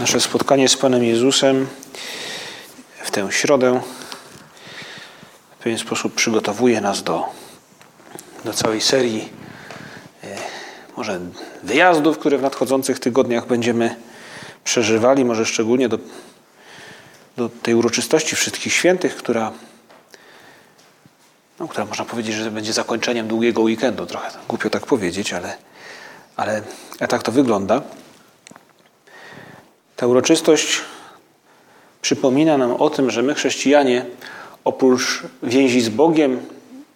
Nasze spotkanie z Panem Jezusem w tę środę w pewien sposób przygotowuje nas do, do całej serii e, może wyjazdów, które w nadchodzących tygodniach będziemy przeżywali, może szczególnie do, do tej uroczystości Wszystkich Świętych, która, no, która można powiedzieć, że będzie zakończeniem długiego weekendu. Trochę głupio tak powiedzieć, ale, ale tak to wygląda. Ta uroczystość przypomina nam o tym, że my, chrześcijanie, oprócz więzi z Bogiem,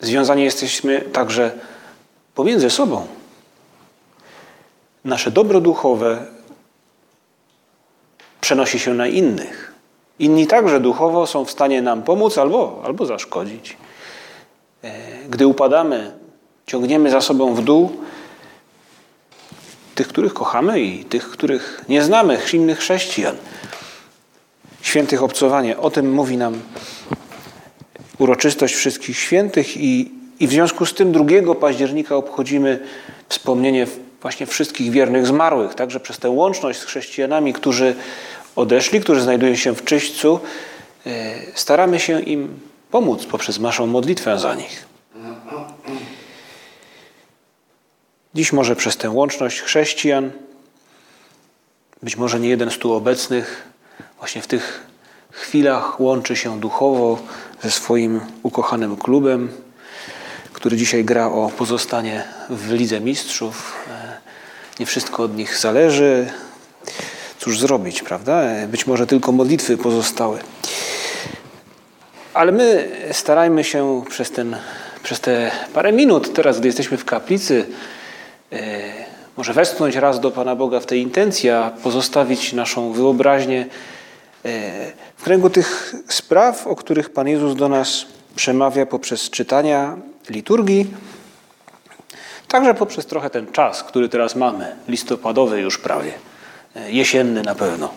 związani jesteśmy także pomiędzy sobą. Nasze dobro duchowe przenosi się na innych. Inni także duchowo są w stanie nam pomóc albo, albo zaszkodzić. E, gdy upadamy, ciągniemy za sobą w dół, tych, których kochamy i tych, których nie znamy, innych chrześcijan. Świętych obcowanie. O tym mówi nam uroczystość wszystkich świętych i, i w związku z tym 2 października obchodzimy wspomnienie właśnie wszystkich wiernych zmarłych, także przez tę łączność z chrześcijanami, którzy odeszli, którzy znajdują się w czyśćcu, e, staramy się im pomóc poprzez naszą modlitwę za nich. Dziś może przez tę łączność chrześcijan, być może nie jeden z tu obecnych, właśnie w tych chwilach łączy się duchowo ze swoim ukochanym klubem, który dzisiaj gra o pozostanie w Lidze Mistrzów. E, nie wszystko od nich zależy. Cóż zrobić, prawda? E, być może tylko modlitwy pozostały. Ale my starajmy się przez, ten, przez te parę minut, teraz gdy jesteśmy w kaplicy, może westchnąć raz do Pana Boga w tej intencji, a pozostawić naszą wyobraźnię e, w kręgu tych spraw, o których Pan Jezus do nas przemawia poprzez czytania liturgii, także poprzez trochę ten czas, który teraz mamy, listopadowy już prawie, e, jesienny na pewno.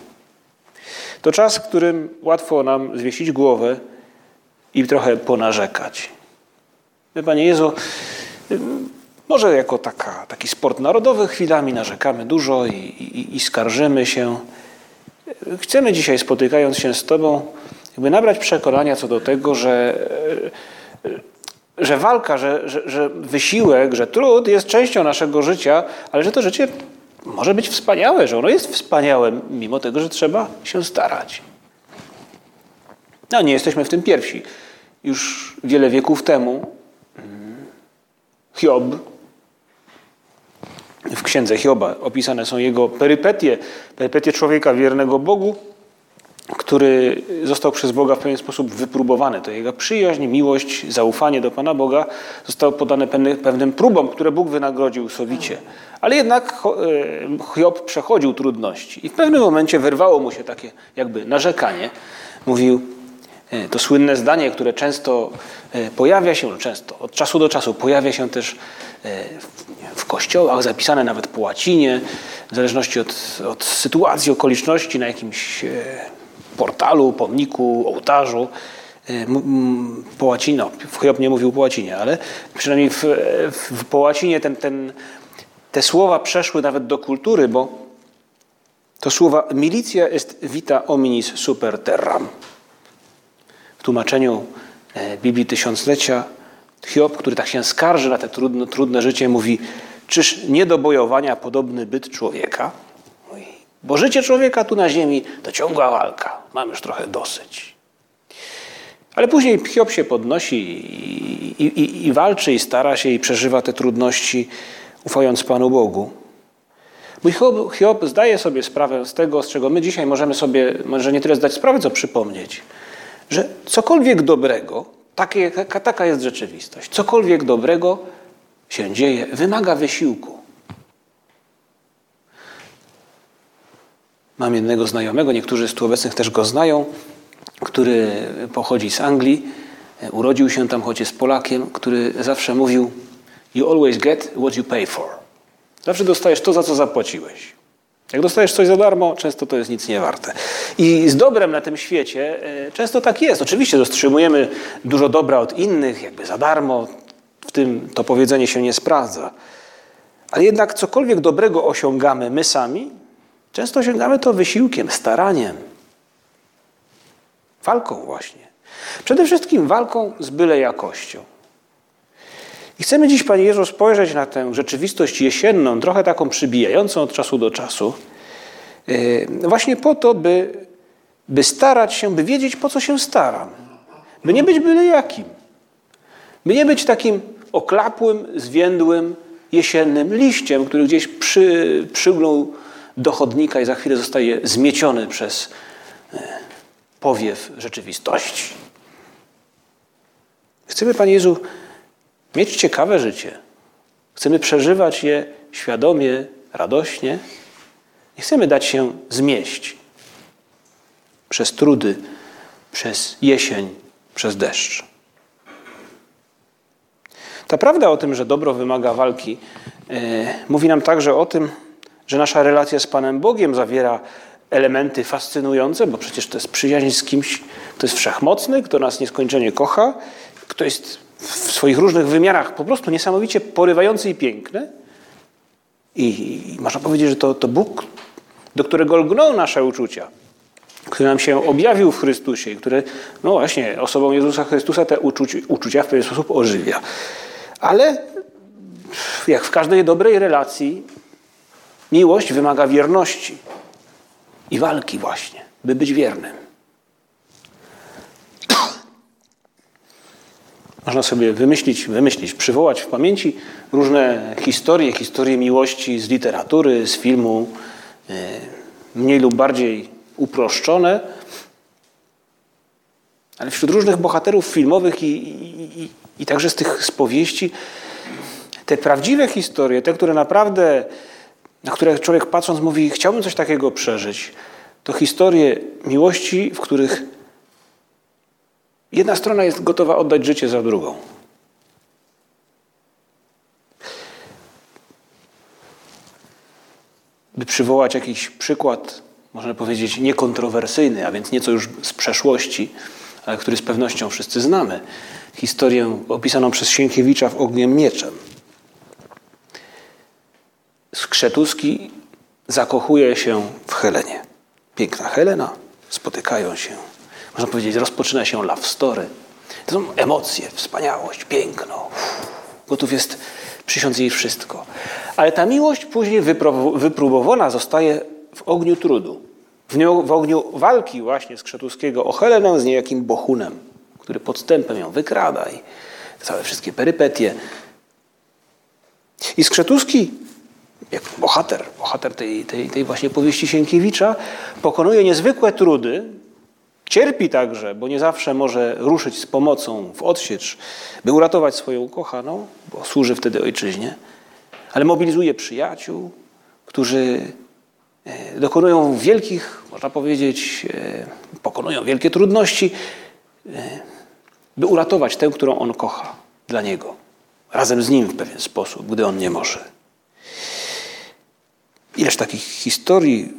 To czas, w którym łatwo nam zwiesić głowę i trochę ponarzekać. Panie Jezu, może jako taka, taki sport narodowy chwilami narzekamy dużo i, i, i skarżymy się. Chcemy dzisiaj, spotykając się z Tobą, jakby nabrać przekonania co do tego, że, że walka, że, że, że wysiłek, że trud jest częścią naszego życia, ale że to życie może być wspaniałe, że ono jest wspaniałe, mimo tego, że trzeba się starać. No, nie jesteśmy w tym pierwsi. Już wiele wieków temu mm, Hiob w księdze Hioba opisane są jego perypetie, perypetie człowieka wiernego Bogu, który został przez Boga w pewien sposób wypróbowany. To jego przyjaźń, miłość, zaufanie do Pana Boga zostało podane pewnym próbom, które Bóg wynagrodził sowicie. Ale jednak e, Hiob przechodził trudności i w pewnym momencie wyrwało mu się takie jakby narzekanie. Mówił, to słynne zdanie, które często e, pojawia się, no często, od czasu do czasu pojawia się też w kościołach, zapisane nawet po łacinie, w zależności od, od sytuacji, okoliczności, na jakimś e, portalu, pomniku, ołtarzu. E, po łacinie, no, Hiob nie mówił po łacinie, ale przynajmniej w, w, po łacinie ten, ten, te słowa przeszły nawet do kultury, bo to słowa milicja est vita hominis super terram. Tłumaczeniu e, Biblii Tysiąclecia Hiob, który tak się skarży na te trudne, trudne życie, mówi: Czyż nie do bojowania podobny byt człowieka? Bo życie człowieka tu na ziemi to ciągła walka. Mam już trochę dosyć. Ale później Hiob się podnosi i, i, i, walczy, i stara się, i przeżywa te trudności, ufając Panu Bogu. Mój Hiob, Hiob zdaje sobie sprawę z tego, z czego my dzisiaj możemy sobie, może nie tyle zdać sprawę, co przypomnieć, że cokolwiek dobrego, takie, taka jest rzeczywistość, cokolwiek dobrego się dzieje, wymaga wysiłku. Mam jednego znajomego, niektórzy z tu obecnych też go znają, który pochodzi z Anglii, urodził się tam, choć jest Polakiem, który zawsze mówił You always get what you pay for. Zawsze dostajesz to, za co zapłaciłeś. Jak dostajesz coś za darmo, często to jest nic nie warte. I z dobrem na tym świecie e, często tak jest. Oczywiście dostrzymujemy dużo dobra od innych, jakby za darmo. W tym to powiedzenie się nie sprawdza. Ale jednak cokolwiek dobrego osiągamy my sami, często osiągamy to wysiłkiem, staraniem, walką właśnie. Przede wszystkim walką z byle jakością. I chcemy dziś, Panie Jezu, spojrzeć na tę rzeczywistość jesienną, trochę taką przybijającą od czasu do czasu, yy, właśnie po to, by, by starać się, by wiedzieć, po co się staram. By nie być byle jakim. By nie być takim oklapłym, zwiędłym, jesiennym liściem, który gdzieś przy, przygnął do chodnika i za chwilę zostaje zmieciony przez yy, powiew rzeczywistości. Chcemy, Panie Jezu, mieć ciekawe życie. Chcemy przeżywać je świadomie, radośnie. Nie chcemy dać się zmieść przez trudy, przez jesień, przez deszcz. Ta prawda o tym, że dobro wymaga walki, yy, mówi nam także o tym, że nasza relacja z Panem Bogiem zawiera elementy fascynujące, bo przecież to jest przyjaźń z kimś, kto jest wszechmocny, kto nas nieskończenie kocha, kto jest w swoich różnych wymiarach po prostu niesamowicie porywający i piękny. I, i można powiedzieć, że to, to Bóg, do którego lgną nasze uczucia, który nam się objawił w Chrystusie i który, no właśnie, osobą Jezusa Chrystusa te uczucia, uczucia w pewien sposób ożywia. Ale jak w każdej dobrej relacji, miłość wymaga wierności i walki właśnie, by być wiernym. Można sobie wymyślić, wymyślić, przywołać w pamięci różne historie, historie miłości z literatury, z filmu, e, mniej lub bardziej uproszczone, ale wśród różnych bohaterów filmowych i, i, i, i także z tych spowieści, te prawdziwe historie, te, które naprawdę, na które człowiek patrząc mówi, chciałbym coś takiego przeżyć, to historie miłości, w których Jedna strona jest gotowa oddać życie za drugą. By przywołać jakiś przykład, można powiedzieć, niekontrowersyjny, a więc nieco już z przeszłości, ale który z pewnością wszyscy znamy. Historię opisaną przez Sienkiewicza w Ogniem Mieczem. Skrzetuski zakochuje się w Helenie. Piękna Helena, spotykają się można powiedzieć, rozpoczyna się love story. To są emocje, wspaniałość, piękno. Gotów jest przysiąc jej wszystko. Ale ta miłość później wypróbowana zostaje w ogniu trudu. W, nią, w ogniu walki właśnie Skrzetuskiego o Helenę z niejakim Bohunem, który podstępem ją wykrada i całe wszystkie perypetie. I Skrzetuski, jak bohater, bohater tej, tej, tej właśnie powieści Sienkiewicza, pokonuje niezwykłe trudy, Cierpi także, bo nie zawsze może ruszyć z pomocą w odsiecz, by uratować swoją ukochaną, bo służy wtedy ojczyźnie, ale mobilizuje przyjaciół, którzy e, dokonują wielkich, można powiedzieć, e, pokonują wielkie trudności, e, by uratować tę, którą on kocha dla niego, razem z nim w pewien sposób, gdy on nie może. Ileż takich historii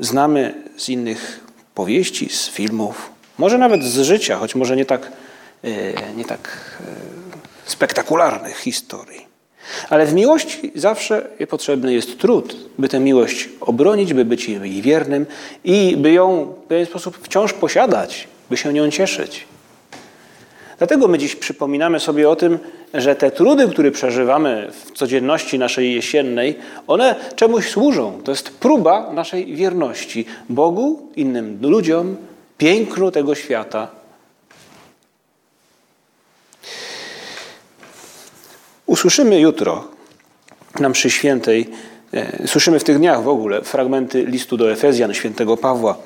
znamy z innych powieści, z filmów, może nawet z życia, choć może nie tak, e, nie tak e, spektakularnych historii. Ale w miłości zawsze potrzebny jest trud, by tę miłość obronić, by być jej wiernym i by ją w pewien sposób wciąż posiadać, by się nią cieszyć. Dlatego my dziś przypominamy sobie o tym, że te trudy, które przeżywamy w codzienności naszej jesiennej, one czemuś służą. To jest próba naszej wierności Bogu, innym ludziom, pięknu tego świata. Usłyszymy jutro na mszy świętej, e, słyszymy w tych dniach w ogóle fragmenty listu do Efezjan świętego Pawła,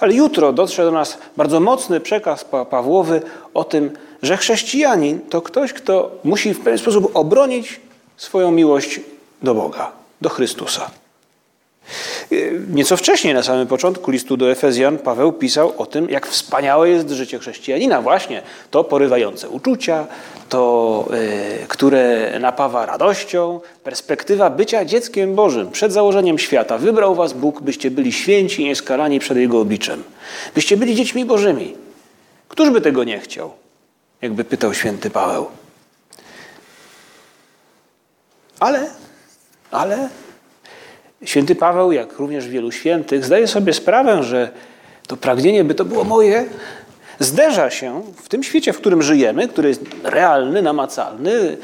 ale jutro dotrze do nas bardzo mocny przekaz Pawłowy o tym, że chrześcijanin to ktoś, kto musi w pewien sposób obronić swoją miłość do Boga, do Chrystusa. Nieco wcześniej, na samym początku listu do Efezjan, Paweł pisał o tym, jak wspaniałe jest życie chrześcijanina. Właśnie to porywające uczucia, to, y, które napawa radością, perspektywa bycia dzieckiem Bożym. Przed założeniem świata wybrał was Bóg, byście byli święci i nieskalani przed Jego obliczem. Byście byli dziećmi Bożymi. Któż by tego nie chciał? Jakby pytał święty Paweł. Ale, ale święty Paweł, jak również wielu świętych, zdaje sobie sprawę, że to pragnienie, by to było moje, zderza się w tym świecie, w którym żyjemy, który jest realny, namacalny,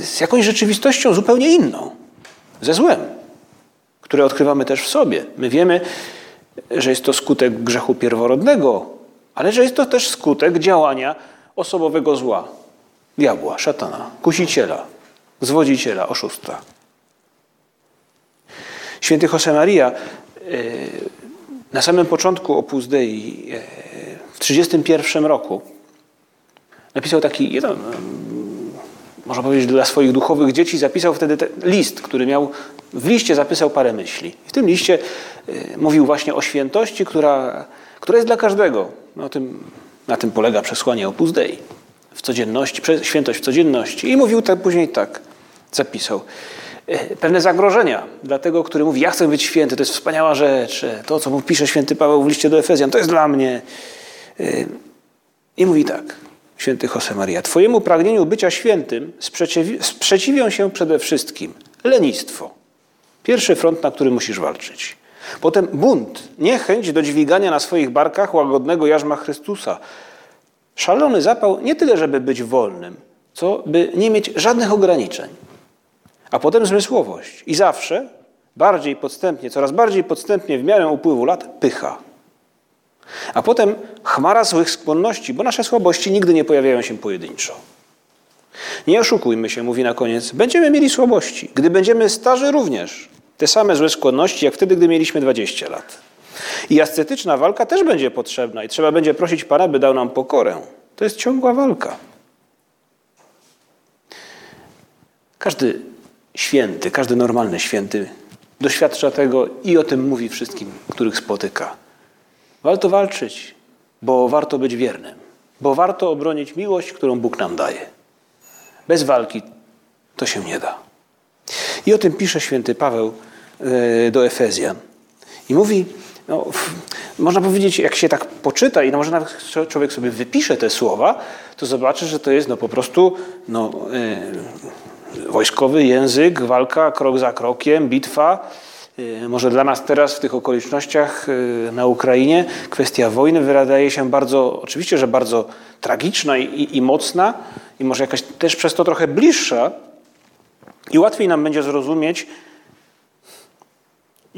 z jakąś rzeczywistością zupełnie inną, ze złem, które odkrywamy też w sobie. My wiemy, że jest to skutek grzechu pierworodnego, ale że jest to też skutek działania osobowego zła, diabła, szatana, kusiciela, zwodziciela, oszusta. Święty Josemaria na samym początku Opus Dei e, w 1931 roku napisał taki jeden, można powiedzieć, dla swoich duchowych dzieci, zapisał wtedy list, który miał, w liście zapisał parę myśli. W tym liście e, mówił właśnie o świętości, która, która jest dla każdego. No, tym, na tym polega przesłanie Opus Dei. W codzienności, świętość w codzienności. I mówił tak później tak, zapisał. E, pewne zagrożenia dla tego, który mówi, ja chcę być święty, to jest wspaniała rzecz, e, to, co mu pisze święty Paweł w liście do Efezjan, to jest dla mnie. E, I mówi tak, święty Josemaria, twojemu pragnieniu bycia świętym sprzeciwi sprzeciwią się przede wszystkim lenistwo. Pierwszy front, na który musisz walczyć. Potem bunt, niechęć do dźwigania na swoich barkach łagodnego jarzma Chrystusa. Szalony zapał nie tyle, żeby być wolnym, co by nie mieć żadnych ograniczeń. A potem zmysłowość. I zawsze bardziej podstępnie, coraz bardziej podstępnie w miarę upływu lat pycha. A potem chmara złych skłonności, bo nasze słabości nigdy nie pojawiają się pojedynczo. Nie oszukujmy się, mówi na koniec, będziemy mieli słabości. Gdy będziemy starzy również, te same złe skłonności, jak wtedy, gdy mieliśmy 20 lat. I ascetyczna walka też będzie potrzebna i trzeba będzie prosić Pana, by dał nam pokorę. To jest ciągła walka. Każdy święty, każdy normalny święty doświadcza tego i o tym mówi wszystkim, których spotyka. Warto walczyć, bo warto być wiernym, bo warto obronić miłość, którą Bóg nam daje. Bez walki to się nie da. I o tym pisze święty Paweł do Efezjan. I mówi, no, można powiedzieć, jak się tak poczyta i no może nawet człowiek sobie wypisze te słowa, to zobaczy, że to jest no, po prostu no, yy, wojskowy język, walka krok za krokiem, bitwa. Yy, może dla nas teraz w tych okolicznościach na Ukrainie kwestia wojny wydaje się bardzo, oczywiście, że bardzo tragiczna i, i, i mocna i może jakaś też przez to trochę bliższa i łatwiej nam będzie zrozumieć,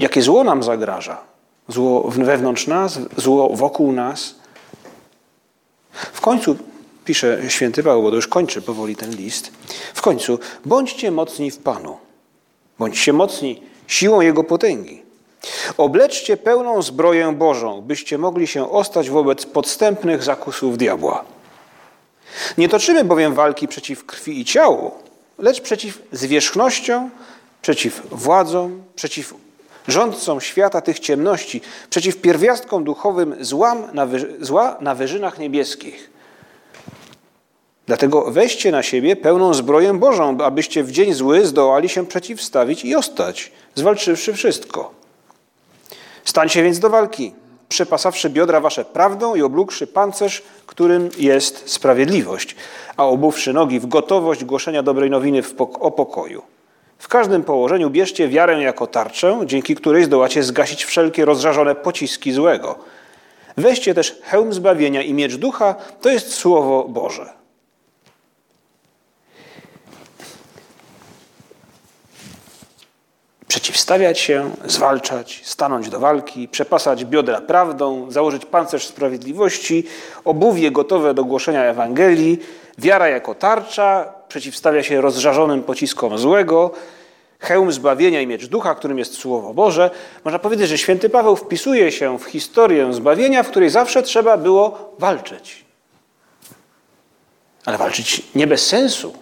jakie zło nam zagraża zło wewnątrz nas, zło wokół nas. W końcu, pisze święty Paweł, bo to już kończy powoli ten list, w końcu bądźcie mocni w Panu, bądźcie mocni siłą Jego potęgi. Obleczcie pełną zbroję Bożą, byście mogli się ostać wobec podstępnych zakusów diabła. Nie toczymy bowiem walki przeciw krwi i ciału, lecz przeciw zwierzchnościom, przeciw władzom, przeciw rządcom świata tych ciemności, przeciw pierwiastkom duchowym złam na zła na wyżynach niebieskich. Dlatego weźcie na siebie pełną zbroję Bożą, abyście w dzień zły zdołali się przeciwstawić i ostać, zwalczywszy wszystko. Stańcie więc do walki, przepasawszy biodra wasze prawdą i oblógłszy pancerz, którym jest sprawiedliwość, a obuwszy nogi w gotowość głoszenia dobrej nowiny o pokoju. W każdym położeniu bierzcie wiarę jako tarczę, dzięki której zdołacie zgasić wszelkie rozżarzone pociski złego. Weźcie też hełm zbawienia i miecz ducha, to jest Słowo Boże. Przeciwstawiać się, zwalczać, stanąć do walki, przepasać biodra prawdą, założyć pancerz sprawiedliwości, obuwie gotowe do głoszenia Ewangelii, wiara jako tarcza, przeciwstawia się rozżarzonym pociskom złego, hełm zbawienia i miecz ducha, którym jest Słowo Boże. Można powiedzieć, że święty Paweł wpisuje się w historię zbawienia, w której zawsze trzeba było walczyć. Ale walczyć nie bez sensu.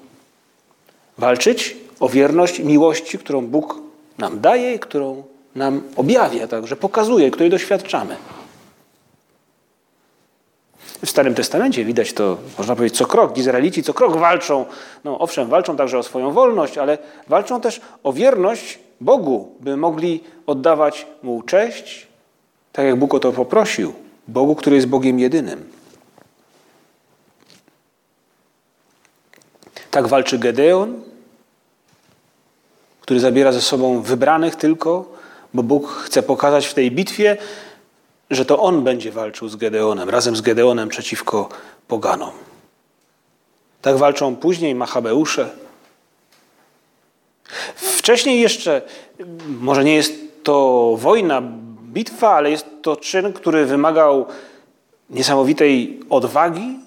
Walczyć o wierność miłości, którą Bóg nam daje i którą nam objawia, także pokazuje, której doświadczamy. W Starym Testamencie widać to, można powiedzieć, co krok. Izraelici co krok walczą. No owszem, walczą także o swoją wolność, ale walczą też o wierność Bogu, by mogli oddawać Mu cześć, tak jak Bóg o to poprosił. Bogu, który jest Bogiem jedynym. Tak walczy Gedeon, który zabiera ze sobą wybranych tylko, bo Bóg chce pokazać w tej bitwie, że to on będzie walczył z Gedeonem, razem z Gedeonem przeciwko poganom. Tak walczą później Machabeusze. Wcześniej jeszcze, może nie jest to wojna, bitwa, ale jest to czyn, który wymagał niesamowitej odwagi,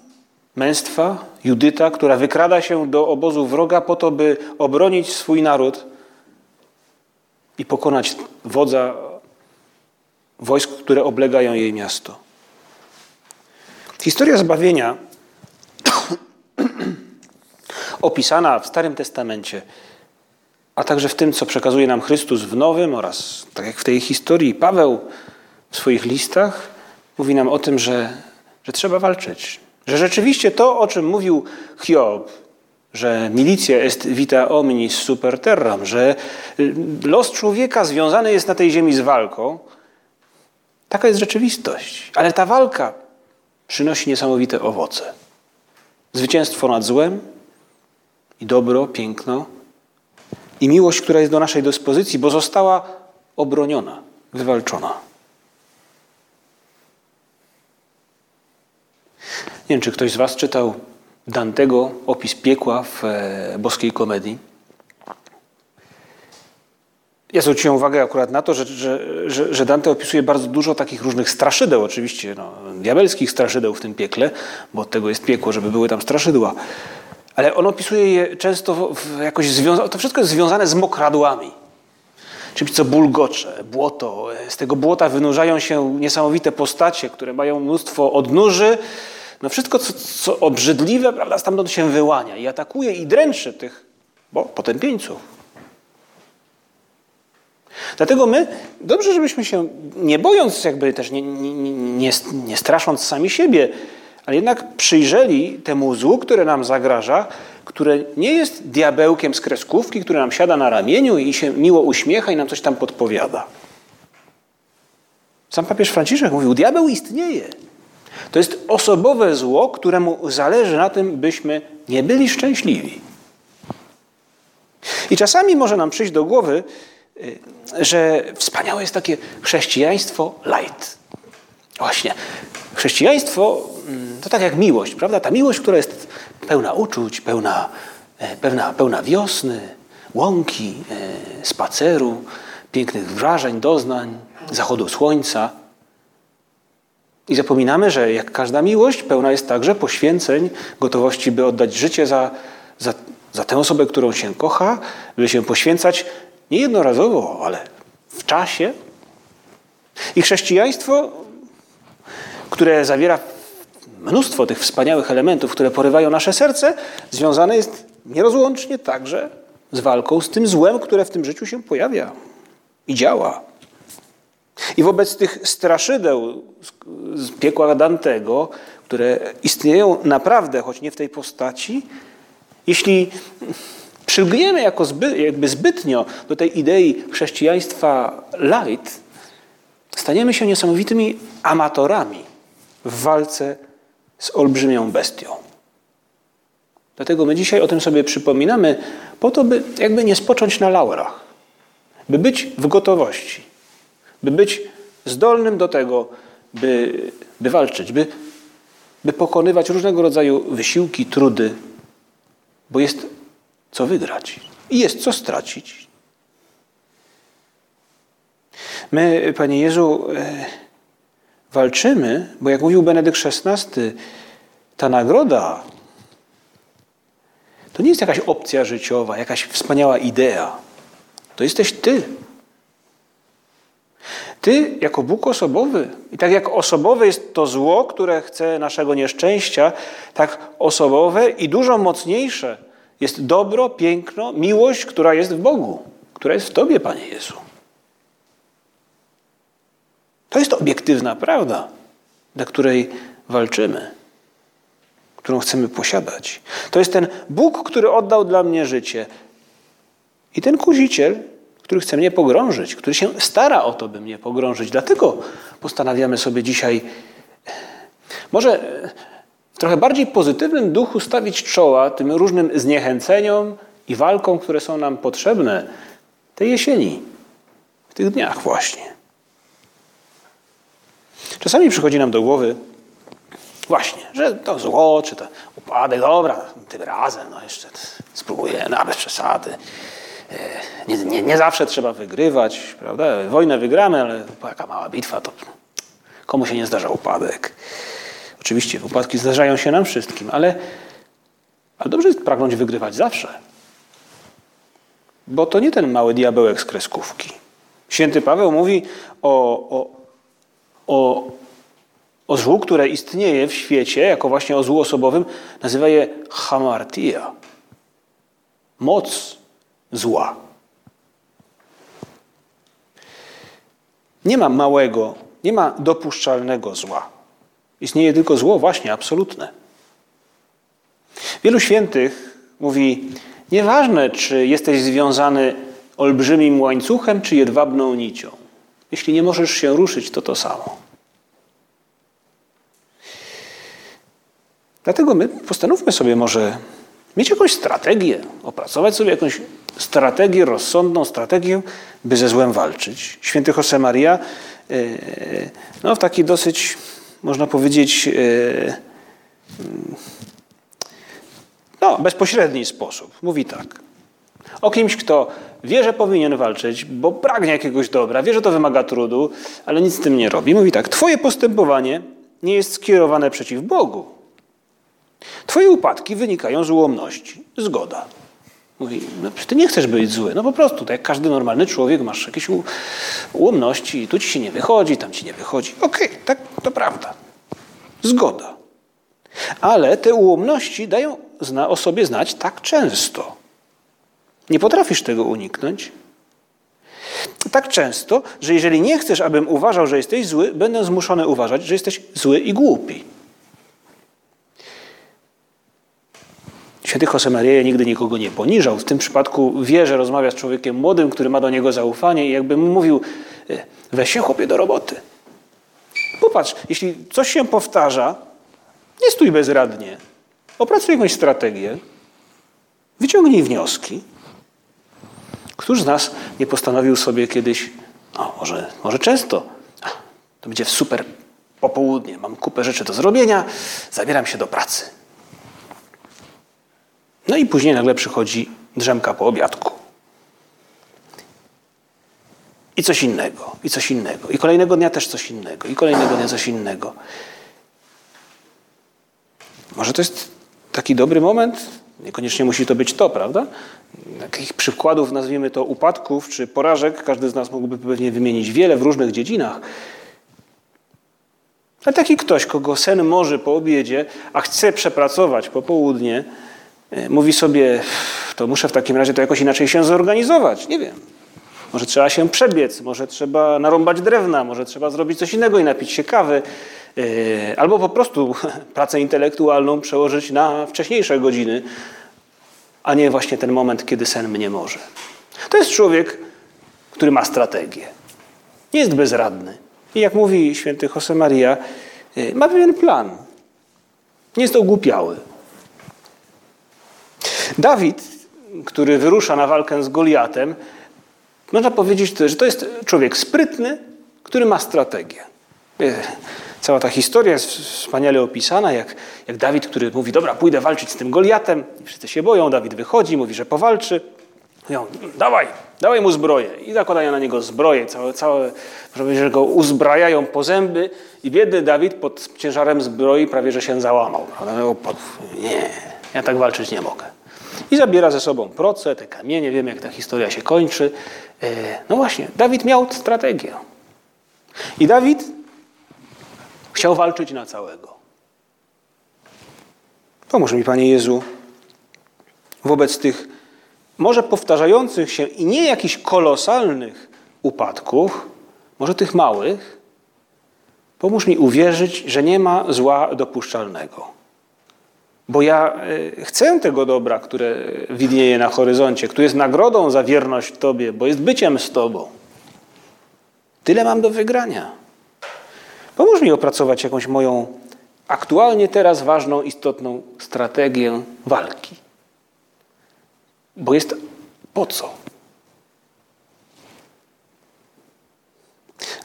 męstwa, Judyta, która wykrada się do obozu wroga po to, by obronić swój naród i pokonać wodza wojsk, które oblegają jej miasto. Historia zbawienia opisana w Starym Testamencie, a także w tym, co przekazuje nam Chrystus w Nowym oraz, tak jak w tej historii, Paweł w swoich listach mówi nam o tym, że, że trzeba walczyć. Że rzeczywiście to, o czym mówił Hiob, że milicja est vita omnis super terram, że los człowieka związany jest na tej ziemi z walką, Taka jest rzeczywistość. Ale ta walka przynosi niesamowite owoce. Zwycięstwo nad złem i dobro, piękno i miłość, która jest do naszej dyspozycji, bo została obroniona, wywalczona. Nie wiem, czy ktoś z Was czytał Dantego opis piekła w e, boskiej komedii. Ja zwróciłem uwagę akurat na to, że, że, że Dante opisuje bardzo dużo takich różnych straszydeł, oczywiście no, diabelskich straszydeł w tym piekle, bo od tego jest piekło, żeby były tam straszydła. Ale on opisuje je często jakoś związane, to wszystko jest związane z mokradłami. Czymś, co bulgocze, błoto. Z tego błota wynurzają się niesamowite postacie, które mają mnóstwo odnóży. No wszystko, co, co obrzydliwe, prawda, stamtąd się wyłania i atakuje i dręczy tych bo, potępieńców. Dlatego my, dobrze, żebyśmy się, nie bojąc, jakby też nie, nie, nie, nie strasząc sami siebie, ale jednak przyjrzeli temu złu, które nam zagraża, które nie jest diabełkiem z kreskówki, który nam siada na ramieniu i się miło uśmiecha i nam coś tam podpowiada. Sam papież Franciszek mówił, diabeł istnieje. To jest osobowe zło, któremu zależy na tym, byśmy nie byli szczęśliwi. I czasami może nam przyjść do głowy, Y, że wspaniałe jest takie chrześcijaństwo light. Właśnie. Chrześcijaństwo mm, to tak jak miłość, prawda? Ta miłość, która jest pełna uczuć, pełna, e, pełna, pełna wiosny, łąki, e, spaceru, pięknych wrażeń, doznań, zachodu słońca. I zapominamy, że jak każda miłość, pełna jest także poświęceń, gotowości, by oddać życie za, za, za tę osobę, którą się kocha, by się poświęcać nie jednorazowo, ale w czasie. I chrześcijaństwo, które zawiera mnóstwo tych wspaniałych elementów, które porywają nasze serce, związane jest nierozłącznie także z walką z tym złem, które w tym życiu się pojawia i działa. I wobec tych straszydeł z piekła Dantego, które istnieją naprawdę, choć nie w tej postaci, jeśli przylgniemy jako zby, jakby zbytnio do tej idei chrześcijaństwa light, staniemy się niesamowitymi amatorami w walce z olbrzymią bestią. Dlatego my dzisiaj o tym sobie przypominamy, po to, by jakby nie spocząć na laurach, by być w gotowości, by być zdolnym do tego, by, by walczyć, by, by pokonywać różnego rodzaju wysiłki, trudy, bo jest co wygrać i jest co stracić. My, Panie Jezu, e, walczymy, bo jak mówił Benedykt XVI, ta nagroda to nie jest jakaś opcja życiowa, jakaś wspaniała idea. To jesteś Ty. Ty jako Bóg osobowy. I tak jak osobowe jest to zło, które chce naszego nieszczęścia, tak osobowe i dużo mocniejsze jest dobro, piękno, miłość, która jest w Bogu, która jest w Tobie, Panie Jezu. To jest obiektywna prawda, dla której walczymy, którą chcemy posiadać. To jest ten Bóg, który oddał dla mnie życie. I ten kuziciel, który chce mnie pogrążyć, który się stara o to, by mnie pogrążyć. Dlatego postanawiamy sobie dzisiaj może w trochę bardziej pozytywnym duchu stawić czoła tym różnym zniechęceniom i walkom, które są nam potrzebne tej jesieni, w tych dniach właśnie. Czasami przychodzi nam do głowy właśnie, że to zło, czy to upadek, dobra, tym razem, no jeszcze spróbuję, bez przesady. E, nie, nie, nie zawsze trzeba wygrywać, prawda? Wojnę wygramy, ale jaka mała bitwa, to komu się nie zdarza upadek. Oczywiście upadki zdarzają się nam wszystkim, ale, ale dobrze jest pragnąć wygrywać zawsze. Bo to nie ten mały diabełek z kreskówki. Święty Paweł mówi o, o, o, o złu, które istnieje w świecie, jako właśnie o złu osobowym, nazywa je hamartia. Moc zła. Nie ma małego, nie ma dopuszczalnego zła. Istnieje tylko zło, właśnie, absolutne. Wielu świętych mówi, nieważne, czy jesteś związany olbrzymim łańcuchem, czy jedwabną nicią. Jeśli nie możesz się ruszyć, to to samo. Dlatego my postanówmy sobie może mieć jakąś strategię, opracować sobie jakąś strategię, rozsądną strategię, by ze złem walczyć. Święty Josemaria e, no, w taki dosyć można powiedzieć, e, no, bezpośredni sposób. Mówi tak. O kimś, kto wie, że powinien walczyć, bo pragnie jakiegoś dobra, wie, że to wymaga trudu, ale nic z tym nie robi. Mówi tak. Twoje postępowanie nie jest skierowane przeciw Bogu. Twoje upadki wynikają z ułomności. Zgoda. Mówi, no ty nie chcesz być zły. No po prostu, tak jak każdy normalny człowiek, masz jakieś ułomności, tu ci się nie wychodzi, tam ci nie wychodzi. Okej, okay, tak, to prawda. Zgoda. Ale te ułomności dają o sobie znać tak często. Nie potrafisz tego uniknąć. Tak często, że jeżeli nie chcesz, abym uważał, że jesteś zły, będę zmuszony uważać, że jesteś zły i głupi. Święty Josemaria nigdy nikogo nie poniżał. W tym przypadku wie, że rozmawia z człowiekiem młodym, który ma do niego zaufanie i jakby mu mówił, e, weź się chłopie do roboty. Popatrz, jeśli coś się powtarza, nie stój bezradnie. Opracuj jakąś strategię, wyciągnij wnioski. Któż z nas nie postanowił sobie kiedyś, no może, może często, to będzie super popołudnie, mam kupę rzeczy do zrobienia, zabieram się do pracy. No i później nagle przychodzi drzemka po obiadku. I coś innego, i coś innego. I kolejnego dnia też coś innego, i kolejnego dnia coś innego. Może to jest taki dobry moment? Niekoniecznie musi to być to, prawda? Takich przykładów, nazwijmy to upadków czy porażek, każdy z nas mógłby pewnie wymienić wiele w różnych dziedzinach. Ale taki ktoś, kogo sen może po obiedzie, a chce przepracować po południe, E, mówi sobie, to muszę w takim razie to jakoś inaczej się zorganizować. Nie wiem. Może trzeba się przebiec, może trzeba narąbać drewna, może trzeba zrobić coś innego i napić się kawy. E, albo po prostu pracę intelektualną przełożyć na wcześniejsze godziny, a nie właśnie ten moment, kiedy sen mnie może. To jest człowiek, który ma strategię. Nie jest bezradny. I jak mówi święty Josemaria, e, ma pewien plan. Nie jest ogłupiały. Dawid, który wyrusza na walkę z Goliatem, można powiedzieć, że to jest człowiek sprytny, który ma strategię. E, cała ta historia jest wspaniale opisana, jak, jak Dawid, który mówi, dobra, pójdę walczyć z tym Goliatem. Wszyscy się boją, Dawid wychodzi, mówi, że powalczy. Mówią, dawaj, dawaj mu zbroję. I zakładają na niego zbroję, całe, całe można powiedzieć, że go uzbrajają po zęby i biedny Dawid pod ciężarem zbroi prawie, że się załamał. Nie, ja tak walczyć nie mogę. I zabiera ze sobą proce, te kamienie, wiemy jak ta historia się kończy. E, no właśnie, Dawid miał strategię. I Dawid chciał walczyć na całego. Pomóż mi, Panie Jezu, wobec tych może powtarzających się i nie jakichś kolosalnych upadków, może tych małych, Pomóż mi uwierzyć, że nie ma zła dopuszczalnego. Bo ja e, chcę tego dobra, które widnieje na horyzoncie, które jest nagrodą za wierność Tobie, bo jest byciem z Tobą. Tyle mam do wygrania. Pomóż mi opracować jakąś moją aktualnie teraz ważną, istotną strategię walki. Bo jest po co?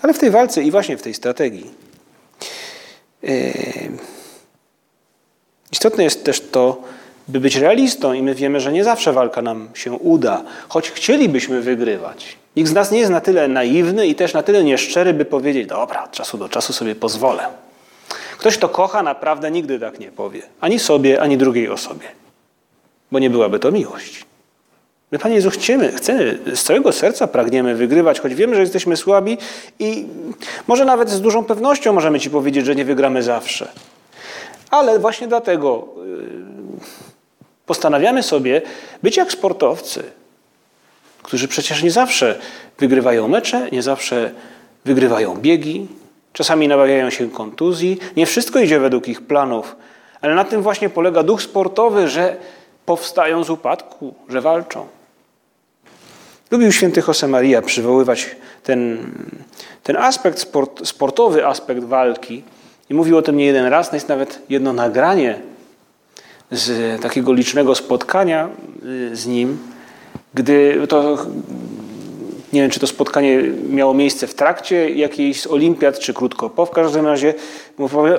Ale w tej walce i właśnie w tej strategii yy, istotne jest też to, by być realistą i my wiemy, że nie zawsze walka nam się uda, choć chcielibyśmy wygrywać. Nikt z nas nie jest na tyle naiwny i też na tyle nieszczery, by powiedzieć, dobra, od czasu do czasu sobie pozwolę. Ktoś, kto kocha, naprawdę nigdy tak nie powie. Ani sobie, ani drugiej osobie. Bo nie byłaby to miłość. My, Panie Jezu, chcemy, chcemy, z całego serca pragniemy wygrywać, choć wiemy, że jesteśmy słabi i może nawet z dużą pewnością możemy Ci powiedzieć, że nie wygramy zawsze. Ale właśnie dlatego yy, postanawiamy sobie być jak sportowcy, którzy przecież nie zawsze wygrywają mecze, nie zawsze wygrywają biegi, czasami nabawiają się kontuzji. Nie wszystko idzie według ich planów, ale na tym właśnie polega duch sportowy, że powstają z upadku, że walczą. Lubił święty Josemaria przywoływać ten, ten aspekt, sport, sportowy aspekt walki i mówił o tym nie jeden raz. Jest nawet jedno nagranie z takiego licznego spotkania y, z nim, gdy to nie wiem, czy to spotkanie miało miejsce w trakcie jakiejś z olimpiad, czy krótko po. W każdym razie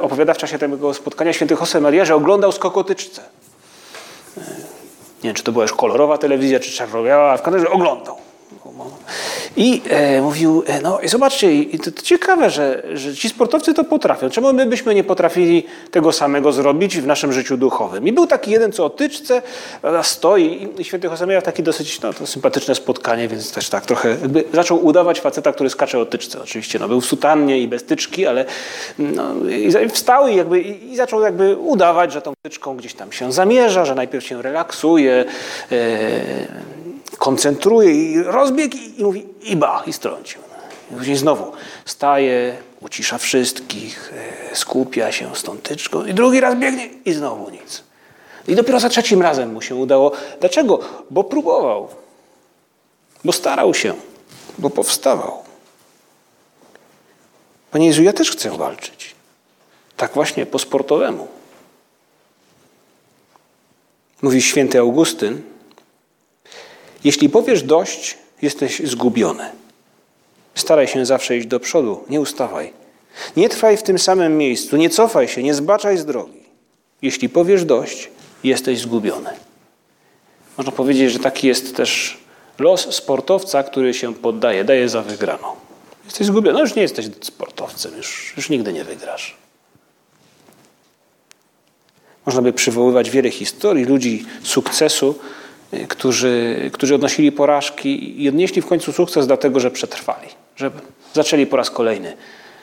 opowiada w czasie tego spotkania święty Josemaria, że oglądał skokotyczce. Nie wiem, czy to była już kolorowa telewizja, czy czarno-biała, w każdym razie oglądał. I e, mówił, e, no i zobaczcie, i to, to ciekawe, że, że, ci sportowcy to potrafią. Czemu my byśmy nie potrafili tego samego zrobić w naszym życiu duchowym? I był taki jeden, co o tyczce stoi i święty Jose miał takie dosyć no, sympatyczne spotkanie, więc też tak trochę jakby zaczął udawać faceta, który skacze o tyczce. Oczywiście no, był w sutannie i bez tyczki, ale no, i wstał i, jakby, i zaczął jakby udawać, że tą tyczką gdzieś tam się zamierza, że najpierw się relaksuje, e, koncentruje i rozbiegł i, mówi i ba, i strącił. I później znowu staje, ucisza wszystkich, e, skupia się z tą tyczką i drugi raz biegnie i znowu nic. I dopiero za trzecim razem mu się udało. Dlaczego? Bo próbował, bo starał się, bo powstawał. Panie Jezu, ja też chcę walczyć. Tak właśnie po sportowemu. Mówi święty Augustyn, jeśli powiesz dość, jesteś zgubiony. Staraj się zawsze iść do przodu, nie ustawaj. Nie trwaj w tym samym miejscu, nie cofaj się, nie zbaczaj z drogi. Jeśli powiesz dość, jesteś zgubiony. Można powiedzieć, że taki jest też los sportowca, który się poddaje, daje za wygraną. Jesteś zgubiony, no już nie jesteś sportowcem, już, już nigdy nie wygrasz. Można by przywoływać wiele historii ludzi sukcesu, którzy, którzy odnosili porażki i odnieśli w końcu sukces dlatego, że przetrwali, że zaczęli po raz kolejny.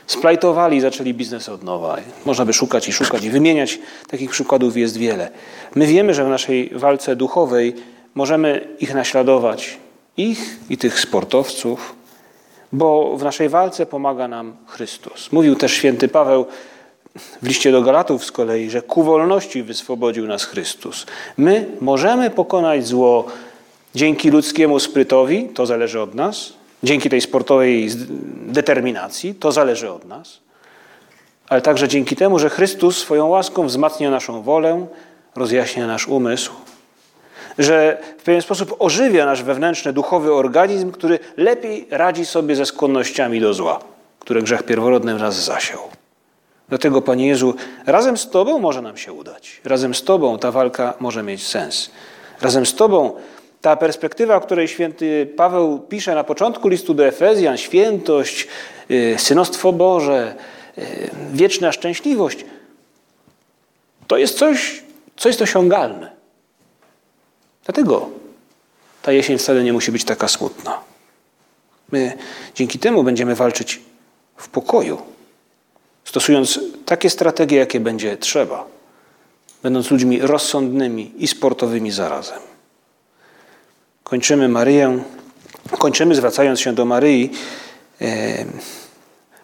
Splajtowali, zaczęli biznes od nowa. Można by szukać i szukać i wymieniać. Takich przykładów jest wiele. My wiemy, że w naszej walce duchowej możemy ich naśladować, ich i tych sportowców, bo w naszej walce pomaga nam Chrystus. Mówił też święty Paweł, w liście do Galatów z kolei, że ku wolności wyswobodził nas Chrystus. My możemy pokonać zło dzięki ludzkiemu sprytowi, to zależy od nas, dzięki tej sportowej determinacji, to zależy od nas, ale także dzięki temu, że Chrystus swoją łaską wzmacnia naszą wolę, rozjaśnia nasz umysł, że w pewien sposób ożywia nasz wewnętrzny, duchowy organizm, który lepiej radzi sobie ze skłonnościami do zła, które grzech pierworodny w nas zasiał. Dlatego, Panie Jezu, razem z Tobą może nam się udać. Razem z Tobą ta walka może mieć sens. Razem z Tobą ta perspektywa, o której święty Paweł pisze na początku listu do Efezjan, świętość, y, synostwo Boże, y, wieczna szczęśliwość, to jest coś, co jest osiągalne. Dlatego ta jesień wcale nie musi być taka smutna. My dzięki temu będziemy walczyć w pokoju stosując takie strategie, jakie będzie trzeba, będąc ludźmi rozsądnymi i sportowymi zarazem. Kończymy Maryję, kończymy zwracając się do Maryi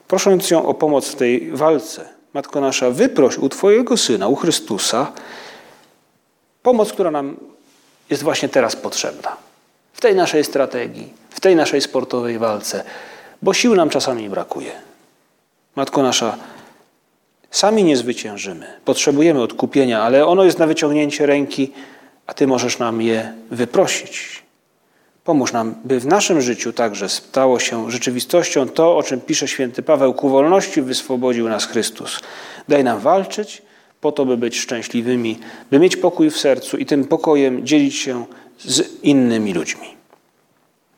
prosząc ją o pomoc w tej walce. Matko nasza, wyproś u Twojego Syna, u Chrystusa, pomoc, która nam jest właśnie teraz potrzebna. W tej naszej strategii, w tej naszej sportowej walce, bo sił nam czasami brakuje. Matko nasza, sami nie zwyciężymy. Potrzebujemy odkupienia, ale ono jest na wyciągnięcie ręki, a Ty możesz nam je wyprosić. Pomóż nam, by w naszym życiu także stało się rzeczywistością to, o czym pisze święty Paweł, ku wolności wyswobodził nas Chrystus. Daj nam walczyć po to, by być szczęśliwymi, by mieć pokój w sercu i tym pokojem dzielić się z innymi ludźmi.